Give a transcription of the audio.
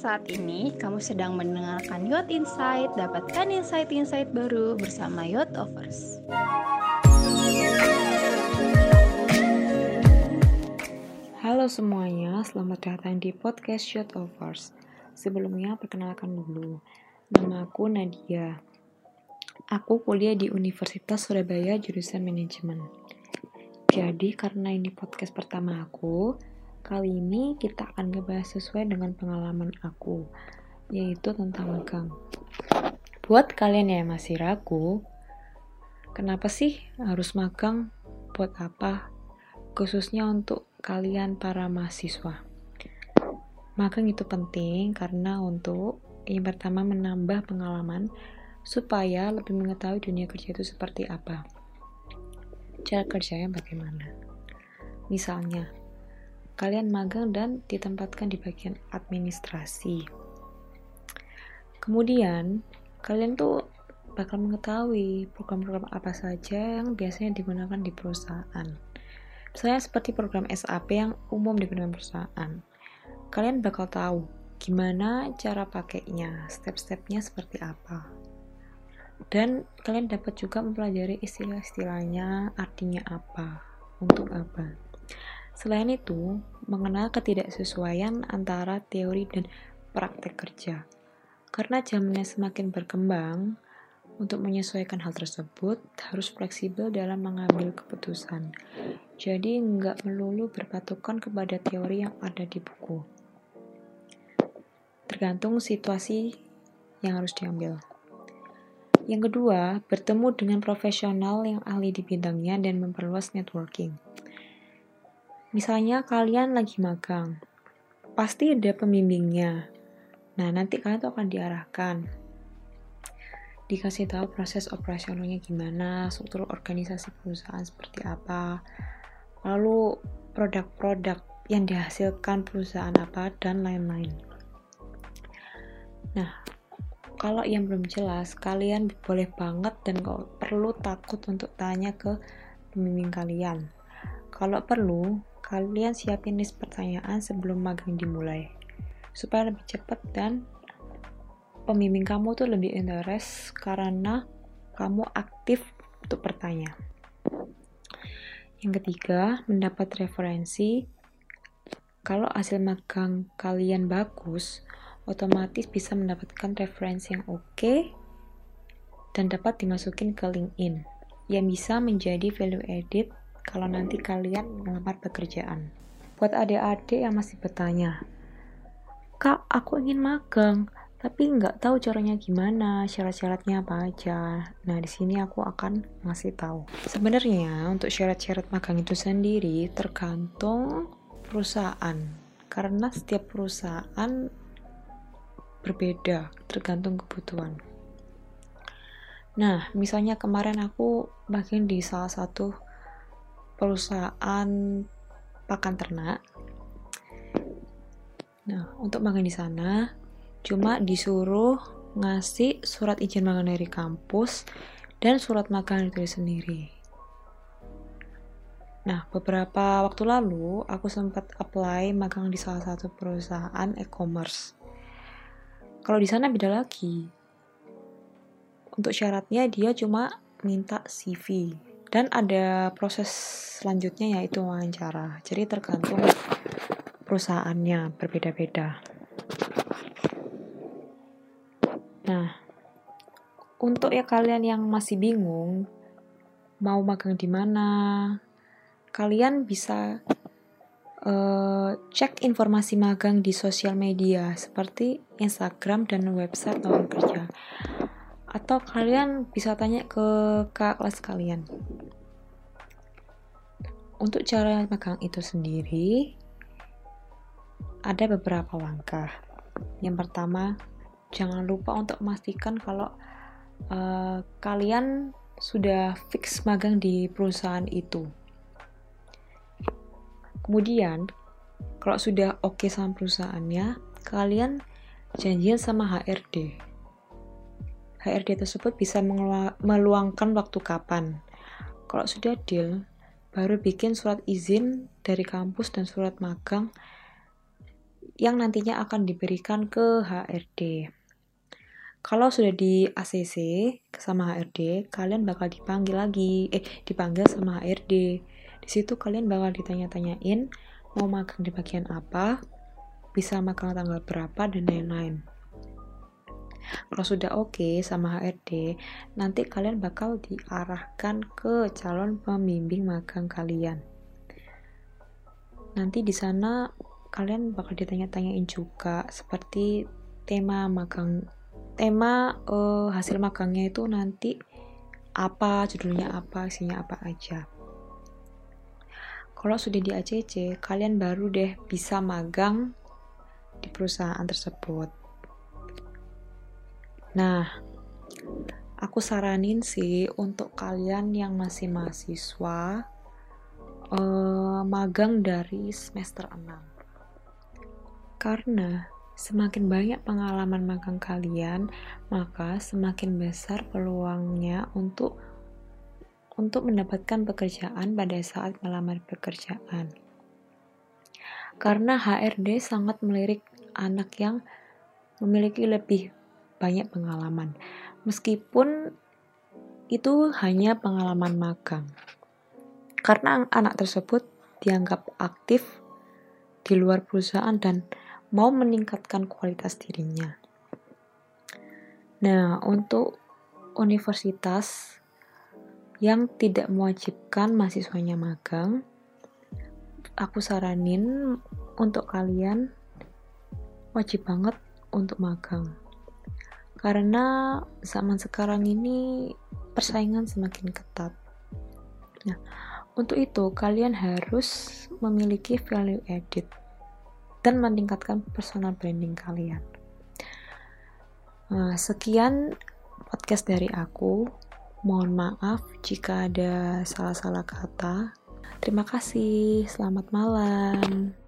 saat ini kamu sedang mendengarkan Yacht Insight. Dapatkan insight-insight baru bersama Yacht Offers. Halo semuanya, selamat datang di podcast Yacht Offers. Sebelumnya perkenalkan dulu, nama aku Nadia. Aku kuliah di Universitas Surabaya jurusan manajemen. Jadi karena ini podcast pertama aku, Kali ini kita akan ngebahas sesuai dengan pengalaman aku, yaitu tentang magang. Buat kalian yang masih ragu, kenapa sih harus magang? Buat apa? Khususnya untuk kalian para mahasiswa. Magang itu penting karena untuk yang pertama menambah pengalaman supaya lebih mengetahui dunia kerja itu seperti apa. Cara kerjanya bagaimana? Misalnya, kalian magang dan ditempatkan di bagian administrasi. Kemudian, kalian tuh bakal mengetahui program-program apa saja yang biasanya digunakan di perusahaan. Misalnya seperti program SAP yang umum digunakan perusahaan. Kalian bakal tahu gimana cara pakainya, step-stepnya seperti apa. Dan kalian dapat juga mempelajari istilah-istilahnya, artinya apa, untuk apa. Selain itu, mengenal ketidaksesuaian antara teori dan praktek kerja. Karena zamannya semakin berkembang, untuk menyesuaikan hal tersebut harus fleksibel dalam mengambil keputusan. Jadi nggak melulu berpatokan kepada teori yang ada di buku. Tergantung situasi yang harus diambil. Yang kedua, bertemu dengan profesional yang ahli di bidangnya dan memperluas networking. Misalnya kalian lagi magang, pasti ada pembimbingnya. Nah, nanti kalian tuh akan diarahkan. Dikasih tahu proses operasionalnya gimana, struktur organisasi perusahaan seperti apa, lalu produk-produk yang dihasilkan perusahaan apa, dan lain-lain. Nah, kalau yang belum jelas, kalian boleh banget dan gak perlu takut untuk tanya ke pembimbing kalian. Kalau perlu, kalian siapin list pertanyaan sebelum magang dimulai supaya lebih cepat dan pembimbing kamu tuh lebih interest karena kamu aktif untuk bertanya. Yang ketiga, mendapat referensi. Kalau hasil magang kalian bagus, otomatis bisa mendapatkan referensi yang oke okay dan dapat dimasukin ke LinkedIn yang bisa menjadi value edit kalau nanti kalian melamar pekerjaan. Buat adik-adik yang masih bertanya, Kak, aku ingin magang, tapi nggak tahu caranya gimana, syarat-syaratnya apa aja. Nah, di sini aku akan ngasih tahu. Sebenarnya untuk syarat-syarat magang itu sendiri tergantung perusahaan, karena setiap perusahaan berbeda, tergantung kebutuhan. Nah, misalnya kemarin aku magang di salah satu perusahaan pakan ternak. Nah, untuk makan di sana cuma disuruh ngasih surat izin makan dari kampus dan surat makan itu sendiri. Nah, beberapa waktu lalu aku sempat apply magang di salah satu perusahaan e-commerce. Kalau di sana beda lagi. Untuk syaratnya dia cuma minta CV dan ada proses selanjutnya yaitu wawancara. Jadi tergantung perusahaannya berbeda-beda. Nah untuk ya kalian yang masih bingung mau magang di mana kalian bisa uh, cek informasi magang di sosial media seperti Instagram dan website lowongan kerja. Atau kalian bisa tanya ke kak kelas kalian untuk cara magang itu sendiri ada beberapa langkah. Yang pertama jangan lupa untuk memastikan kalau uh, kalian sudah fix magang di perusahaan itu. Kemudian kalau sudah oke okay sama perusahaannya kalian janjian sama HRD HRD tersebut bisa meluangkan waktu kapan. Kalau sudah deal, baru bikin surat izin dari kampus dan surat magang yang nantinya akan diberikan ke HRD. Kalau sudah di ACC sama HRD, kalian bakal dipanggil lagi, eh dipanggil sama HRD. Di situ kalian bakal ditanya-tanyain mau magang di bagian apa, bisa magang tanggal berapa dan lain-lain. Kalau sudah oke okay sama HRD, nanti kalian bakal diarahkan ke calon pembimbing magang kalian. Nanti di sana kalian bakal ditanya-tanyain juga seperti tema magang tema uh, hasil magangnya itu nanti apa judulnya apa isinya apa aja kalau sudah di ACC kalian baru deh bisa magang di perusahaan tersebut nah aku saranin sih untuk kalian yang masih mahasiswa uh, magang dari semester 6 karena semakin banyak pengalaman magang kalian, maka semakin besar peluangnya untuk untuk mendapatkan pekerjaan pada saat melamar pekerjaan. Karena HRD sangat melirik anak yang memiliki lebih banyak pengalaman. Meskipun itu hanya pengalaman magang. Karena anak tersebut dianggap aktif di luar perusahaan dan mau meningkatkan kualitas dirinya. Nah, untuk universitas yang tidak mewajibkan mahasiswanya magang, aku saranin untuk kalian wajib banget untuk magang. Karena zaman sekarang ini persaingan semakin ketat. Nah, untuk itu kalian harus memiliki value added dan meningkatkan personal branding kalian. Nah, sekian podcast dari aku. Mohon maaf jika ada salah-salah kata. Terima kasih. Selamat malam.